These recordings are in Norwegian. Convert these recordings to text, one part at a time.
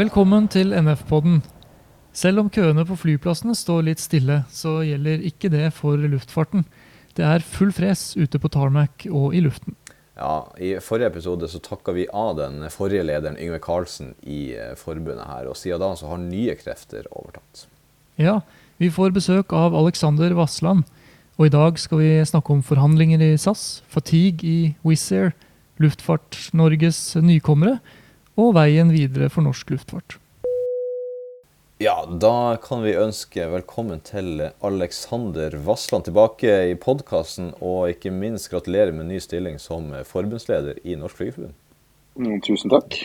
Velkommen til NF-podden. Selv om køene på flyplassene står litt stille, så gjelder ikke det for luftfarten. Det er full fres ute på tarmac og i luften. Ja, I forrige episode så takka vi av den forrige lederen Yngve Karlsen i eh, forbundet her, og siden da så har nye krefter overtatt. Ja, vi får besøk av Alexander Vassland. Og i dag skal vi snakke om forhandlinger i SAS, fatigue i Wizz Air, Luftfart-Norges nykommere og veien videre for norsk luftfart. Ja, da kan vi ønske velkommen til Alexander Vassland tilbake i podkasten, og ikke minst gratulere med ny stilling som forbundsleder i Norsk Flygerforbund. Mm, tusen takk.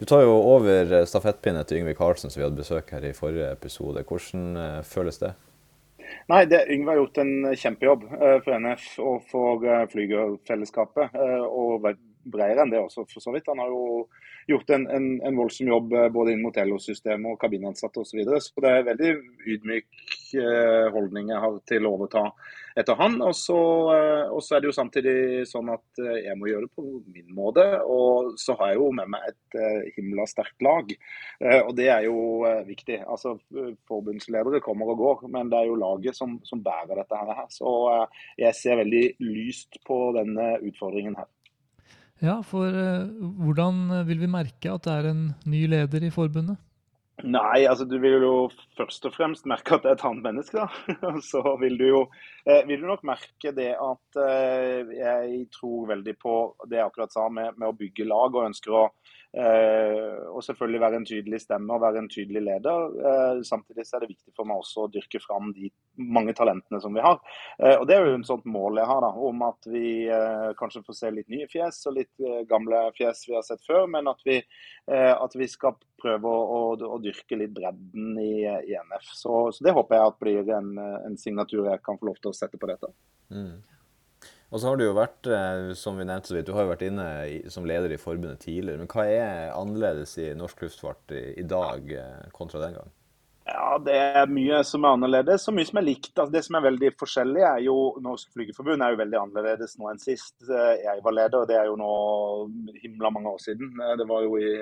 Du tar jo over stafettpinnen til Yngve Karlsen, som vi hadde besøk her i forrige episode. Hvordan eh, føles det? Nei, det, Yngve har gjort en kjempejobb eh, for NF og for eh, flygerfellesskapet. Og bredere enn det også, for så vidt. Han har jo gjort en, en, en voldsom jobb eh, både inn mot LO-systemet og kabinansatte osv. Så, videre. så det er en veldig ydmyk eh, holdning jeg har til å overta etter han. Og så, eh, og så er det jo samtidig sånn at jeg må gjøre det på min måte. Og så har jeg jo med meg et himla sterkt lag. Og det er jo viktig. Altså, Forbundsledere kommer og går, men det er jo laget som, som bærer dette her. Så jeg ser veldig lyst på denne utfordringen her. Ja, for uh, hvordan vil vi merke at det er en ny leder i forbundet? Nei, altså du vil jo først og fremst merke at det er et annet menneske. da. Så vil du jo eh, vil du nok merke det at eh, jeg tror veldig på det jeg akkurat sa med, med å bygge lag, og ønsker å Eh, og selvfølgelig være en tydelig stemme og være en tydelig leder. Eh, samtidig er det viktig for meg også å dyrke fram de mange talentene som vi har. Eh, og Det er jo en sånt mål jeg har, da, om at vi kanskje får se litt nye fjes og litt gamle fjes vi har sett før, men at vi, at vi skal prøve å, å, å, dyrke litt bredden i, i NF. Så, så, det håper jeg at blir en, en signatur jeg kan få lov til å sette på dette. Mm. Og så har du jo vært, eh, som vi nevnte så vidt, du har jo vært inne som leder i forbundet tidligere. Men hva er annerledes i norsk luftfart i, dag eh, kontra den gang? Ja, Det er mye som er annerledes, og mye som er likt. Altså, det som er veldig forskjellig, er jo Norsk Flygerforbund er jo veldig annerledes nå enn sist eh, jeg var leder. og Det er jo nå himla mange år siden. Det var jo i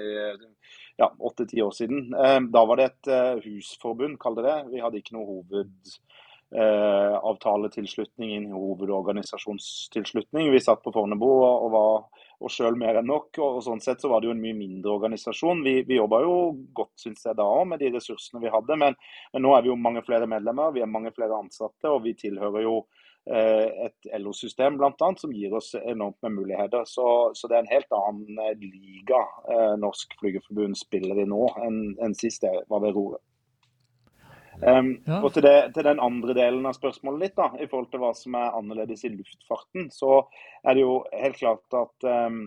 ja, åtte-ti år siden. Da var det et husforbund, kall det det. Vi hadde ikke noe hoved eh, avtaletilslutning inn i hovedorganisasjonstilslutning. Vi satt på Fornebu og var og sjøl mer enn nok. og, Sånn sett så var det jo en mye mindre organisasjon. Vi, vi jobba jo godt synes jeg da òg med de ressursene vi hadde, men, men, nå er vi jo mange flere medlemmer, vi er mange flere ansatte, og vi tilhører jo eh, et LO-system bl.a. som gir oss enormt med muligheter. Så, så, det er en helt annen eh, liga eh, Norsk Flygerforbund spiller i nå enn, enn sist jeg var ved roret. Um, ja. Og til, det, til, den andre delen av spørsmålet litt, da, i forhold til hva som er annerledes i luftfarten, så er det jo helt klart at um,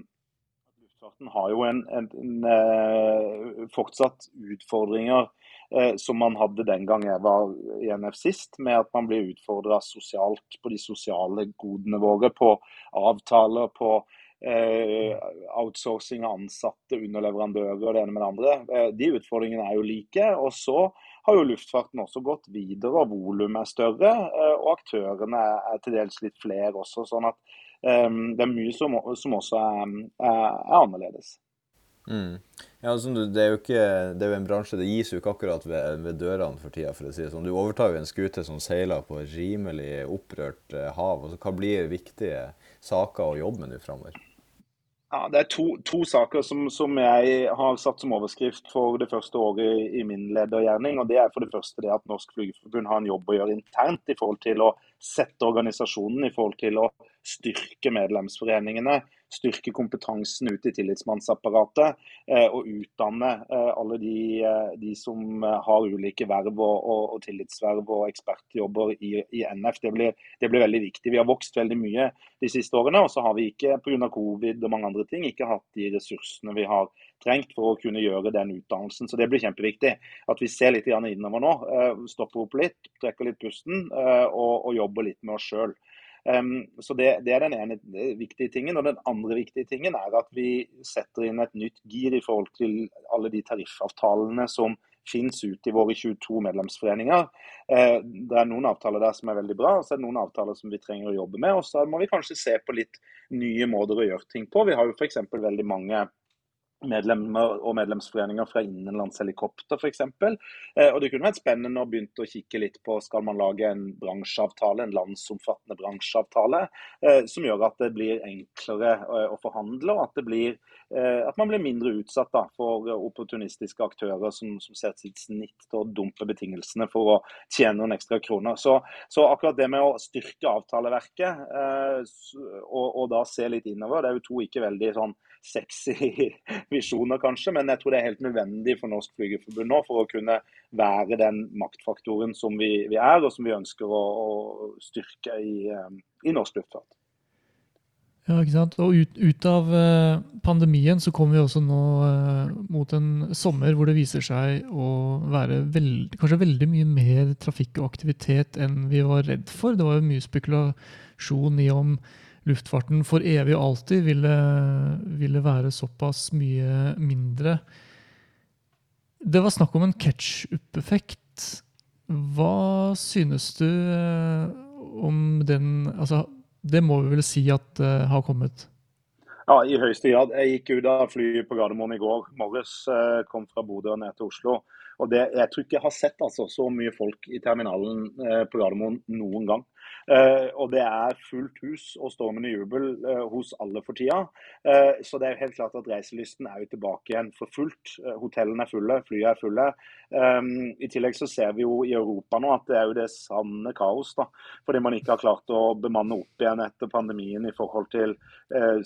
luftfarten har jo en, en, en uh, fortsatt utfordringer uh, som man hadde den gang jeg var i NF sist, med at man blir utfordra sosialt på de sosiale godene våre, på avtaler, på Uh, outsourcing av ansatte, underleverandører og det ene med det andre. Uh, de utfordringene er jo like. Og så har jo luftfarten også gått videre, og volumet er større. Eh, og aktørene er til dels litt flere også. sånn at um, det er mye som, som også er, er, er annerledes. Mm. Ja, altså, det, er jo ikke, det er jo en bransje det gis jo ikke akkurat ved, ved dørene for tida. for å si det sånn. Du overtar jo en skute som seiler på rimelig opprørt eh, hav. Altså, hva blir viktige saker å jobbe med nå framover? Ja, Det er to, to saker som, som, jeg har satt som overskrift for det første året i, min ledergjerning. og Det er for det første det at Norsk Flygerforbund har en jobb å gjøre internt i forhold til å sette organisasjonen i forhold til å styrke medlemsforeningene styrke kompetansen ute i tillitsmannsapparatet eh, og utdanne eh, alle de, eh, de, som har ulike verv og, og, og tillitsverv og ekspertjobber i, i NF. Det blir, det blir, veldig viktig. Vi har vokst veldig mye de siste årene, og så har vi ikke pga. covid og mange andre ting, ikke hatt de ressursene vi har trengt for å kunne gjøre den utdannelsen. Så Det blir kjempeviktig at vi ser litt innover nå. Stopper opp litt, trekker litt pusten og, og jobber litt med oss sjøl. Så det, det, er den ene viktige tingen. Og den andre viktige tingen er at vi setter inn et nytt gir i forhold til alle de tariffavtalene som finnes ute i våre 22 medlemsforeninger. Uh, det er noen avtaler der som er veldig bra, og så er det noen avtaler som vi trenger å jobbe med. Og så må vi kanskje se på litt nye måter å gjøre ting på. Vi har jo f.eks. veldig mange medlemmer og medlemsforeninger fra innenlands helikopter f.eks. Eh, og det kunne vært spennende å begynne å kikke litt på skal man lage en bransjeavtale, en landsomfattende bransjeavtale, eh, som gjør at det blir enklere eh, å forhandle, og at, blir, at man blir mindre utsatt da, for opportunistiske aktører som, som ser sitt snitt til å dumpe betingelsene for å tjene noen ekstra kroner. Så, så akkurat det med å styrke avtaleverket og, og, da se litt innover, det er jo to ikke veldig sånn sexy visjoner, kanskje, men jeg tror det er helt nødvendig for Norsk Flygerforbund nå for å kunne være den maktfaktoren som vi, vi er, og som vi ønsker å, å styrke i, eh, i, norsk luftfart. Ja, ikke sant? Og ut, ut, av eh, pandemien så kommer vi også nå uh, mot en sommer hvor det viser seg å være veld, kanskje veldig mye mer trafikk og aktivitet enn vi var redd for. Det var jo mye spekulasjon i om luftfarten for evig og alltid ville, ville være såpass mye mindre. Det var snakk om en ketsjup-effekt. Hva synes du eh, om den altså, Det må vi vel si at uh, har kommet? Ja, i høyeste grad. Jeg gikk ut av flyet på Gardermoen i går morges. Uh, kom fra Bodø og ned til Oslo. Og det, Jeg tror ikke jeg har sett altså, så mye folk i terminalen på Gardermoen noen gang. Uh, og det er fullt hus og stormende jubel uh, hos alle for tida. Uh, så det er helt klart at reiselysten er jo tilbake igjen for fullt. hotellene er fulle, flyene er fulle. Um, I tillegg så ser vi jo i Europa nå at det er jo det sanne kaos. da, Fordi man ikke har klart å bemanne opp igjen etter pandemien i forhold til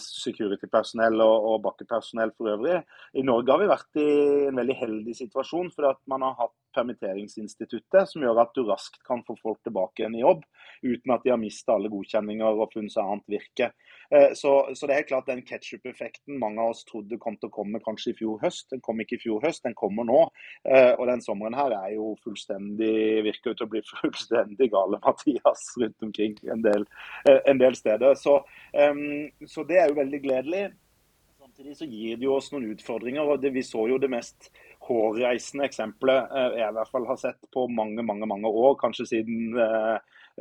security-personell og, og bakkepersonell for øvrig. I Norge har vi vært i en veldig heldig situasjon, fordi at man har hatt permitteringsinstituttet, som gjør at du raskt kan få folk tilbake igjen i jobb uten at de har mista alle godkjenninger og funnet seg annet virke. Eh, så, så, det er helt klart den ketsjup-effekten mange av oss trodde kom til å komme kanskje i fjor høst. Den kom ikke i fjor høst, den kommer nå. Eh, og den sommeren her er jo fullstendig, virker til å bli fullstendig gale, Mathias, rundt omkring en del, eh, en del steder. Så, så det er jo veldig gledelig. Samtidig så gir det jo oss noen utfordringer. og det, Vi så jo det mest hårreisende eksempelet jeg i hvert fall har sett på mange mange, mange år, kanskje siden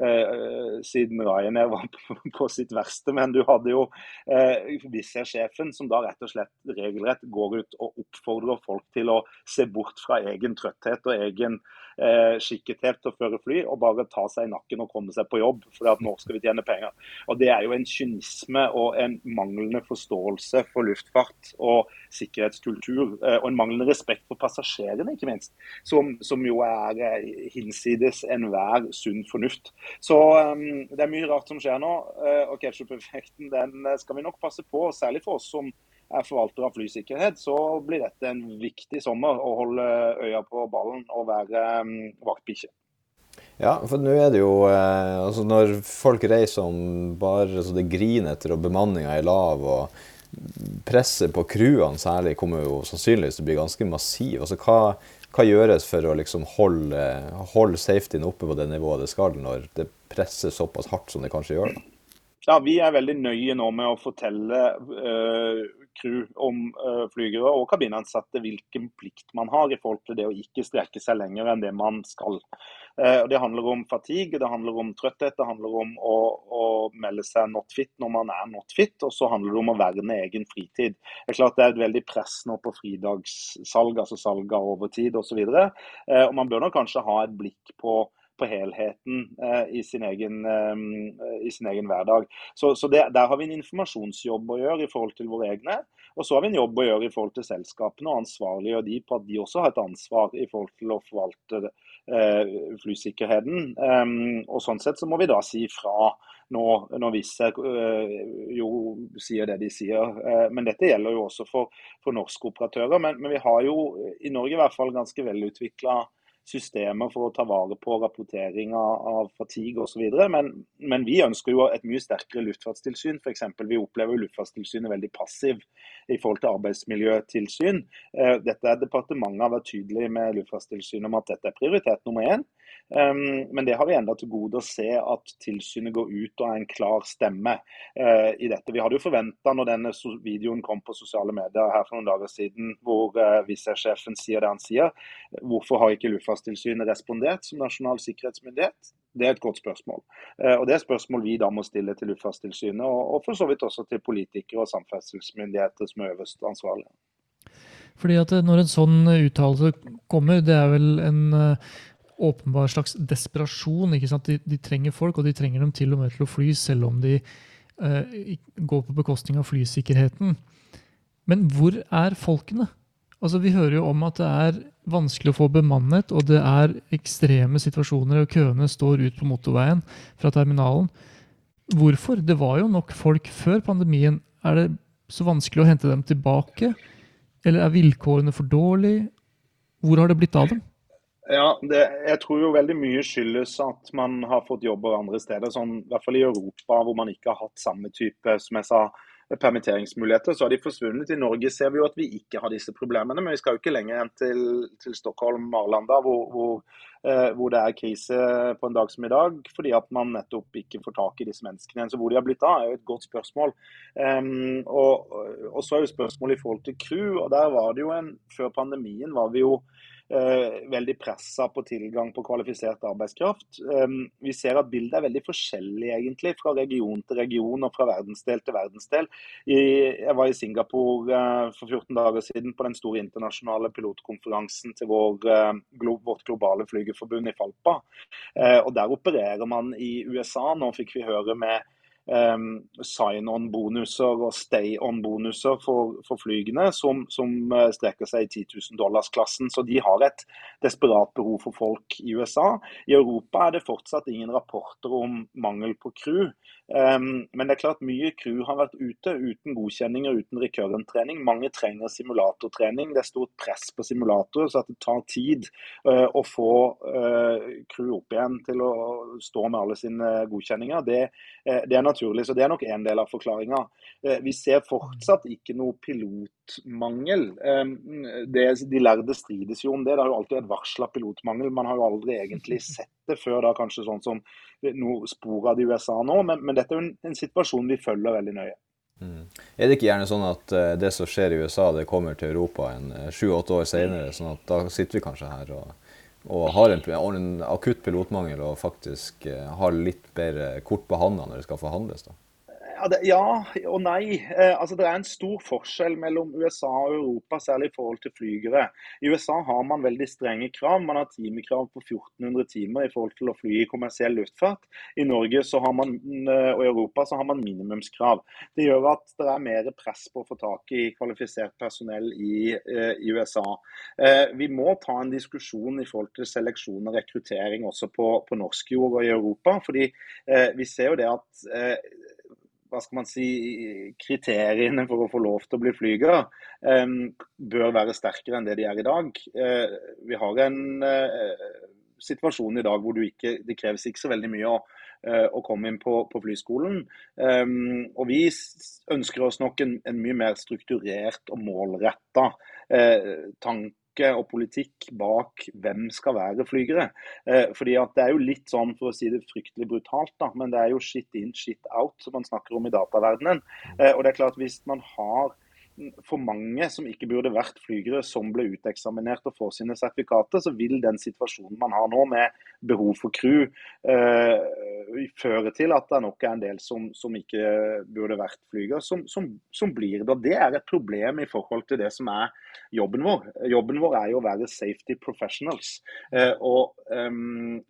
eh, siden Ryanair var på, på, sitt verste. Men du hadde jo eh, Wizz-sjefen som da rett og slett regelrett går ut og oppfordrer folk til å se bort fra egen trøtthet og egen eh, skikkethet til å føre fly, og bare ta seg i nakken og komme seg på jobb, for at nå skal vi tjene penger. Og Det er jo en kynisme og en manglende forståelse for luftfart og sikkerhetskultur, eh, og en manglende respekt for passasjerene, ikke minst, som, som jo er eh, hinsides enhver sunn fornuft. Så um, det er mye rart som skjer nå. Uh, og ketsjup-effekten den eh, skal vi nok passe på, særlig for oss som er forvalter av flysikkerhet. Så blir dette en viktig sommer å holde øya på ballen og være um, vaktbikkje. Ja, for nå er det jo eh, altså Når folk reiser om bare så det griner etter og bemanninga er lav og presset på crewene særlig kommer jo sannsynligvis til å bli ganske massiv. Altså hva hva gjøres for å liksom holde, holde safetyen oppe på det nivået det skal, når det presser såpass hardt som det kanskje gjør? da? Ja, Vi er veldig nøye nå med å fortelle uh, crew om uh, flygere og kabinansatte hvilken plikt man har i forhold til det å ikke strekke seg lenger enn det man skal. Uh, det handler om fatigue, det handler om trøtthet, det handler om å, å, melde seg not fit når man er not fit, og så handler det om å verne egen fritid. Det er klart det er et veldig press nå på fridagssalg, altså salg av overtid osv. Uh, og man bør nok kanskje ha et blikk på på helheten eh, i, sin egen, eh, i, sin egen, hverdag. Så, så det, Der har vi en informasjonsjobb å gjøre i forhold til våre egne. Og så har vi en jobb å gjøre i forhold til selskapene og ansvarliggjøre de på at de også har et ansvar i forhold til å forvalte eh, flysikkerheten. Um, og Sånn sett så må vi da si fra nå, når Wizz uh, jo sier det de sier. Uh, men dette gjelder jo også for, for norske operatører. Men, men, vi har jo i Norge i hvert fall ganske velutvikla systemer for å ta vare på rapportering av fatigue osv. Men, men vi ønsker jo et mye sterkere luftfartstilsyn. For eksempel, vi opplever jo Luftfartstilsynet veldig passiv i forhold til arbeidsmiljøtilsyn. Eh, dette er Departementet har vært tydelig med Luftfartstilsynet om at dette er prioritet nummer én. Um, men det har vi enda til gode å se at tilsynet går ut og er en klar stemme uh, i dette. Vi hadde jo forventa når denne videoen kom på sosiale medier her for noen dager siden, hvor Wizz-sjefen sier det han sier, hvorfor har ikke Luftfartstilsynet respondert som nasjonal sikkerhetsmyndighet? Det er et godt spørsmål. Uh, og Det er spørsmål vi da må stille til Luftfartstilsynet, og, for så vidt også til politikere og samferdselsmyndigheter som er øverst ansvarlige. Fordi at eh, når en sånn uttalelse kommer, det er vel en åpenbar slags desperasjon. De, de, trenger folk, og de trenger dem til og med til å fly, selv om de uh, går på bekostning av flysikkerheten. Men hvor er folkene? Altså, Vi hører jo om at det er vanskelig å få bemannet, og det er ekstreme situasjoner, og køene står ut på motorveien fra terminalen. Hvorfor? Det var jo nok folk før pandemien. Er det så vanskelig å hente dem tilbake? Eller er vilkårene for dårlige? Hvor har det blitt av dem? Ja, det, Jeg tror jo veldig mye skyldes at man har fått jobber andre steder. Sånn, I hvert fall i Europa, hvor man ikke har hatt samme type som jeg sa, permitteringsmuligheter. Så har de forsvunnet. I Norge ser vi jo at vi ikke har disse problemene. Men vi skal jo ikke lenger enn til, til Stockholm, Arlanda, hvor, hvor, eh, hvor, det er krise på en dag som i dag. Fordi at man nettopp ikke får tak i disse menneskene. Så hvor de har blitt av, er jo et godt spørsmål. Um, og, og, så er jo spørsmålet i forhold til crew. og der var det jo en, Før pandemien var vi jo veldig pressa på tilgang på kvalifisert arbeidskraft. Ehm, vi ser at bildet er veldig forskjellig egentlig, fra region til region og fra verdensdel til verdensdel. jeg var i Singapore eh, for 14 dager siden på den store internasjonale pilotkonferansen til vår, eh, vårt globale flygerforbund i Falpa. og Der opererer man i USA. Nå fikk vi høre med um, sign-on-bonuser og stay-on-bonuser for, for, flygene som, som uh, strekker seg i 10 000 dollars-klassen. Så de har et desperat behov for folk i USA. I Europa er det fortsatt ingen rapporter om mangel på crew. Um, men det er klart mye crew har vært ute uten godkjenning og uten recurrent-trening. Mange trenger simulatortrening. Det er stort press på simulatorer, så det tar tid uh, å få uh, crew opp igjen til å stå med alle sine godkjenninger. Det, uh, det er naturlig. Så det er nok en del av forklaringa. Eh, vi ser fortsatt ikke noe pilotmangel. Eh, det, de lærde strides jo om det. Det har jo alltid vært varsla pilotmangel. Man har jo aldri egentlig sett det før da kanskje sånn som noe spor av det i USA nå. Men, men, dette er jo en, en situasjon vi følger veldig nøye. Mm. Er det ikke gjerne sånn at uh, det som skjer i USA, det kommer til Europa en sju-åtte uh, år senere? sånn at da sitter vi kanskje her og og har en, en, akutt pilotmangel og faktisk uh, har litt bedre kort på handa når det skal forhandles? da? Ja, og nei. Eh, altså, det er en stor forskjell mellom USA og Europa, særlig i forhold til flygere. I USA har man veldig strenge krav. Man har timekrav på 1400 timer i forhold til å fly i kommersiell luftfart. I Norge man, eh, og i Europa så har man minimumskrav. Det gjør at det er mer press på å få tak i kvalifisert personell i, eh, i USA. Vi må ta en diskusjon i forhold til seleksjon og rekruttering også på, på norsk jord og i Europa. fordi vi ser jo det at hva skal man si, kriteriene for å få lov til å bli flyger um, bør være sterkere enn det de er i dag. Uh, vi har en uh, situasjon i dag hvor ikke, det kreves ikke så veldig mye å, uh, å komme inn på, på flyskolen. Um, og vi ønsker oss nok en, en mye mer strukturert og målretta tanke og politikk bak hvem skal være flygere. Eh, fordi at Det er jo litt sånn, for å si det fryktelig brutalt, da, men det er jo shit in, shit out som man snakker om i dataverdenen. Eh, og det er klart Hvis man har for mange som ikke burde vært flygere, som ble uteksaminert og får sine sertifikater, så vil den situasjonen man har nå med behov for crew, eh, føre til at det nok er en del som, som ikke burde vært flygere, som, som, som, blir det. Det er et problem i forhold til det som er jobben vår. Jobben vår er jo å være safety professionals. Eh, og um,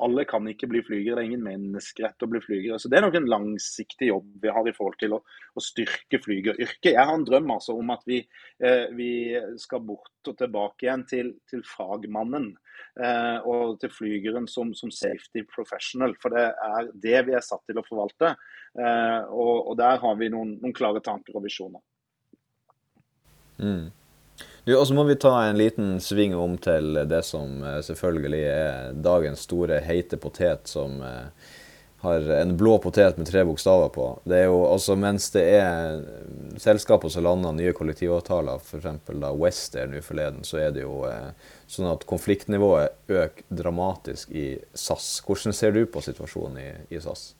alle kan ikke bli flygere. Det er ingen menneskerett å bli flygere. Så Det er nok en langsiktig jobb vi har i forhold til å, å styrke flygeryrket. Jeg har en drøm altså om at vi, eh, vi skal bort og tilbake igjen til, til fagmannen. Eh, og til flygeren som, som, safety professional. For det er det vi er satt til å forvalte. Eh, og, og, der har vi noen, noen klare tanker og visjoner. Mm. Og så må vi ta en liten sving om til det som eh, selvfølgelig er dagens store heite potet, som eh, har en blå potet med tre bokstaver på. Det er jo altså Mens det er selskaper som lander nye kollektivavtaler, f.eks. West Air nå forleden, så er det jo eh, sånn at konfliktnivået øker dramatisk i SAS. Hvordan ser du på situasjonen i, i SAS?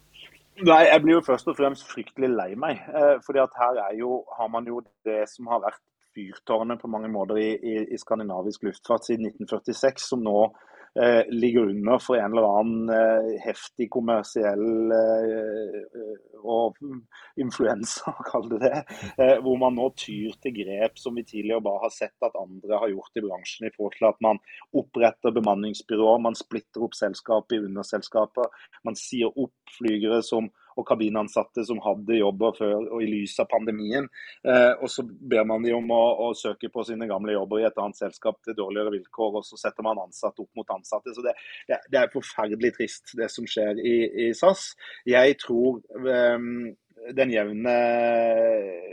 Nei, Jeg blir jo først og fremst fryktelig lei meg. Eh, fordi at her jo, har man jo det som har vært fyrtårnet på mange måter i, i, i, skandinavisk luftfart siden 1946, som nå eh, ligger under for en eller annen eh, heftig kommersiell eh, og influensa, kall det det. Eh, hvor man nå tyr til grep som vi tidligere bare har sett at andre har gjort i bransjen. i forhold til at Man oppretter bemanningsbyråer, man splitter opp selskapet i underselskaper. Man sier opp flygere som og kabinansatte som hadde jobber før og i lys av pandemien. Eh, og så ber man dem om å, å, søke på sine gamle jobber i et annet selskap til dårligere vilkår, og så setter man ansatte opp mot ansatte. Så det, det, det er forferdelig trist, det som skjer i, i SAS. Jeg tror eh, den jevne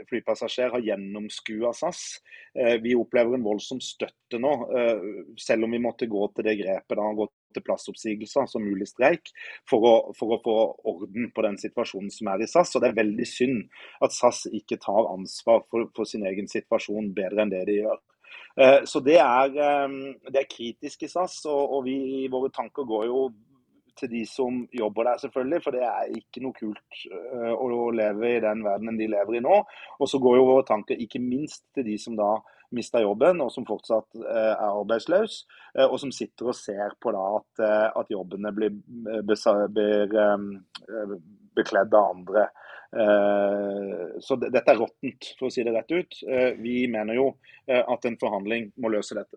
flypassasjer har gjennomskua SAS. Eh, vi opplever en voldsom støtte nå, eh, selv om vi måtte gå til det grepet da, gå til plassoppsigelser altså mulig streik, for å, for å, få orden på den situasjonen som er i SAS. Og Det er veldig synd at SAS ikke tar ansvar for, for sin egen situasjon bedre enn det de gjør. Eh, så det er, det er kritisk i SAS, og, vi, våre tanker går jo til de som jobber der, selvfølgelig. For det er ikke noe kult uh, å leve i den verdenen de lever i nå. Og så går jo våre tanker ikke minst til de som da mista jobben, og som fortsatt uh, er arbeidsløs, uh, og som sitter og ser på da at, at jobbene blir, blir um, bekledd av andre. Så dette er råttent, for å si det rett ut. Vi mener jo at en forhandling må løse dette.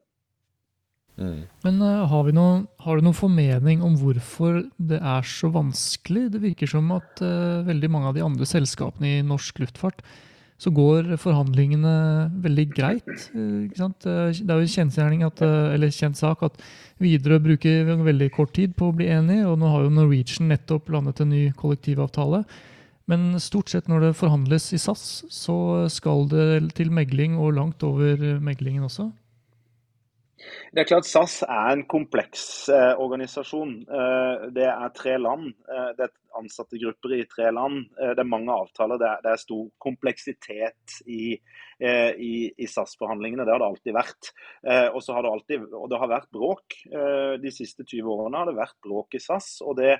Mm. Men har, noen, har, du noen formening om hvorfor det er så vanskelig? Det virker som at veldig mange av de andre selskapene i norsk luftfart så går forhandlingene veldig greit. Uh, det er jo kjensgjerning at, eller kjent sak at Widerøe bruker veldig kort tid på å bli enig, og nå har jo Norwegian nettopp landet en ny kollektivavtale. Men stort sett når det forhandles i SAS, så skal det til megling og langt over meglingen også. Det er klart SAS er en kompleks eh, organisasjon. Eh, det er tre land. Eh, det er ansattegrupper i tre land. Eh, det er mange avtaler. Det er, det er stor kompleksitet i, eh, i, i SAS-forhandlingene. Det har det alltid vært. Og og, har det alltid, og det har vært bråk. De siste 20 årene har det vært bråk i SAS. og det,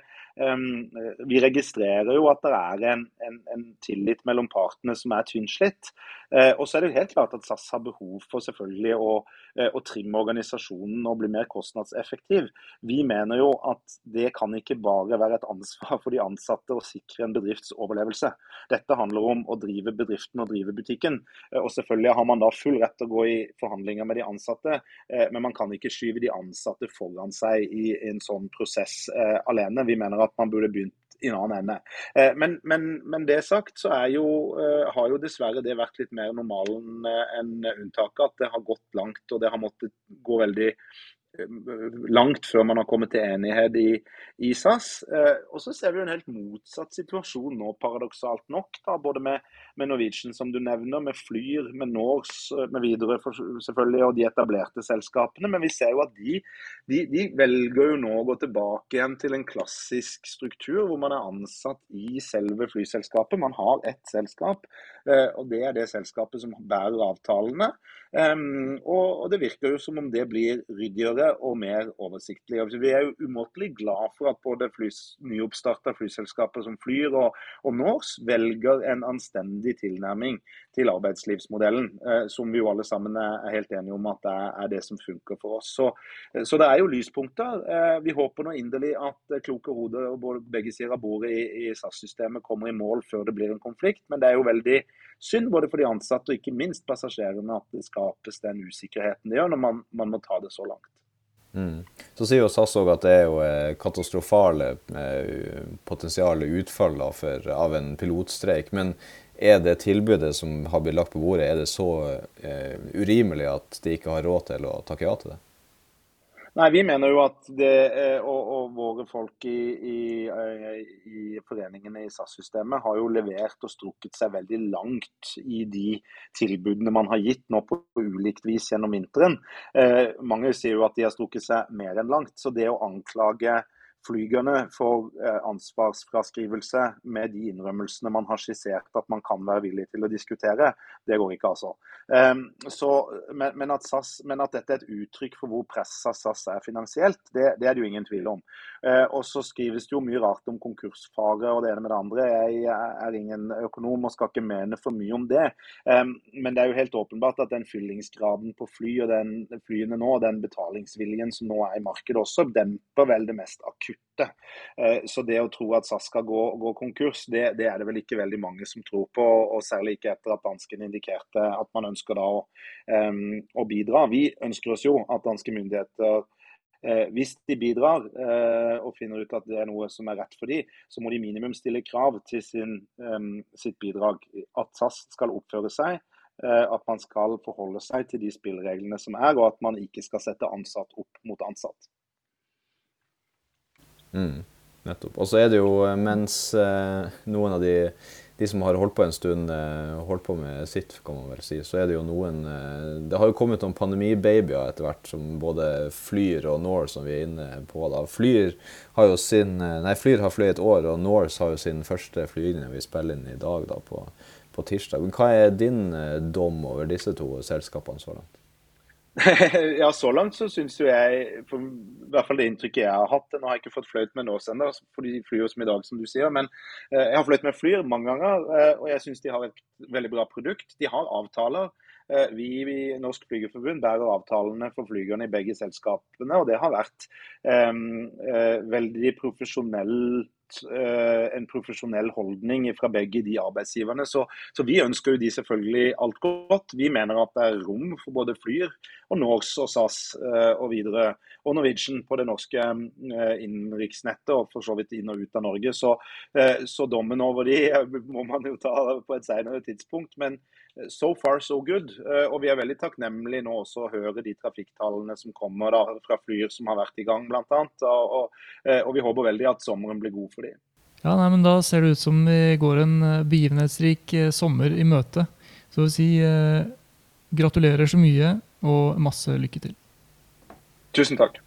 Vi registrerer jo at det er en, en, en tillit mellom partene som er tynnslitt. Og så er det jo helt klart at SAS har behov for selvfølgelig å, å trimme organisasjonen og bli mer kostnadseffektiv. Vi mener jo at det kan ikke bare være et ansvar for de ansatte og sikre en bedrifts overlevelse. Dette handler om å drive bedriften og drive butikken. Eh, og Selvfølgelig har man da full rett til å gå i forhandlinger med de ansatte, eh, men man kan ikke skyve de ansatte foran seg i en sånn prosess eh, alene. Vi mener at man burde begynt i en annen ende. Men, men, men, det sagt, så jo, har jo dessverre det vært litt mer normalen enn unntaket. At det har gått langt og det har måttet gå veldig langt før man har kommet til enighet i, i SAS. Eh, og så ser vi jo en helt motsatt situasjon nå, paradoksalt nok. Da, både med, med, Norwegian, som du nevner, med Flyr, med Norse, eh, med Widerøe selvfølgelig, og de etablerte selskapene. Men vi ser jo at de, de, de, velger jo nå å gå tilbake igjen til en klassisk struktur, hvor man er ansatt i selve flyselskapet. Man har ett selskap, eh, og det er det selskapet som bærer avtalene. Eh, og, og, det virker jo som om det blir ryddigere og mer oversiktlig. Og vi er jo umåtelig glad for at både nyoppstarta flyselskaper som Flyr og, og Norse velger en anstendig tilnærming til arbeidslivsmodellen, eh, som vi jo alle sammen er, helt enige om at det er, det som funker for oss. Så, så det er jo lyspunkter. Eh, vi håper nå inderlig at kloke hoder på begge sider av bordet i, i SAS-systemet kommer i mål før det blir en konflikt, men det er jo veldig synd både for de ansatte og ikke minst passasjerene at det skapes den usikkerheten det gjør når man, man må ta det så langt. Mm. Så sier jo SAS òg at det er jo eh, katastrofale eh, potensiale utfall for, av en pilotstreik. Men er det tilbudet som har blitt lagt på bordet, er det så eh, urimelig at de ikke har råd til å takke ja til det? Nei, Vi mener jo at det, eh, og, og våre folk i, i, eh, i foreningene i SAS-systemet har jo levert og strukket seg veldig langt i de tilbudene man har gitt nå på ulikt vis gjennom vinteren. Eh, mange sier jo at de har strukket seg mer enn langt. Så det å anklage flygerne får eh, ansvarsfraskrivelse med de innrømmelsene man har skissert at man kan være villig til å diskutere. Det går ikke, altså. Um, så, men, at SAS, men, at dette er et uttrykk for hvor pressa SAS er finansielt, det, det, er det jo ingen tvil om. Uh, og så skrives det jo mye rart om konkursfare og det ene med det andre. Jeg er ingen økonom og skal ikke mene for mye om det. Um, men det er jo helt åpenbart at den fyllingsgraden på fly og den flyene nå, den betalingsviljen som nå er i markedet også, demper vel det mest akutte. Uh, så det å tro at SAS skal gå, gå konkurs, det, det, er det vel ikke veldig mange som tror på. Og særlig ikke etter at danskene indikerte at man ønsker da å, å bidra. Vi ønsker oss jo at danske myndigheter Eh, hvis de bidrar eh, og finner ut at det er noe som er rett for dem, så må de minimum stille krav til sin, eh, sitt bidrag. At SAS skal oppføre seg, eh, at man skal forholde seg til de spillereglene som er, og at man ikke skal sette ansatt opp mot ansatt. Mm, nettopp. Og så er det jo eh, mens eh, noen av de de som har holdt på en stund, eh, holdt på med sitt, kan man vel si, så er det jo noen Det har jo kommet noen pandemibabyer etter hvert, som både Flyr og Norse, som vi er inne på. da. Flyr har jo sin, nei, Flyr har fløyet et år, og Norse har jo sin første flygning vi spiller inn i dag, da, på, på tirsdag. Men hva er din dom over disse to selskapene så langt? ja, så langt så syns jo jeg, for i hvert fall det inntrykket jeg har hatt Nå har jeg ikke fått fløyet med Norse ennå, for de flyr jo som i dag, som du sier. Men eh, jeg har fløyet med Flyr mange ganger, eh, og jeg syns de har et veldig bra produkt. De har avtaler. Eh, vi i Norsk Flygerforbund bærer avtalene for flygerne i begge selskapene, og det har vært eh, veldig profesjonelt Eh, en profesjonell holdning fra begge de arbeidsgiverne. Så, så, vi ønsker jo de selvfølgelig alt godt. Vi mener at det er rom for både Flyr og Norse og SAS eh, og videre. Og Norwegian på det norske eh, innenriksnettet og for så vidt inn og ut av Norge. Så, så dommen over de må man jo ta på et senere tidspunkt. Men so far so good. Og vi er veldig takknemlige nå også å høre de trafikktallene som kommer da, fra Flyr som har vært i gang, bl.a. Og, og, og vi håper veldig at sommeren blir god for dem. Ja, nei, men Da ser det ut som vi går en eh, begivenhetsrik eh, sommer i møte. Så vil si eh, gratulerer så mye og masse lykke til. Tusen takk.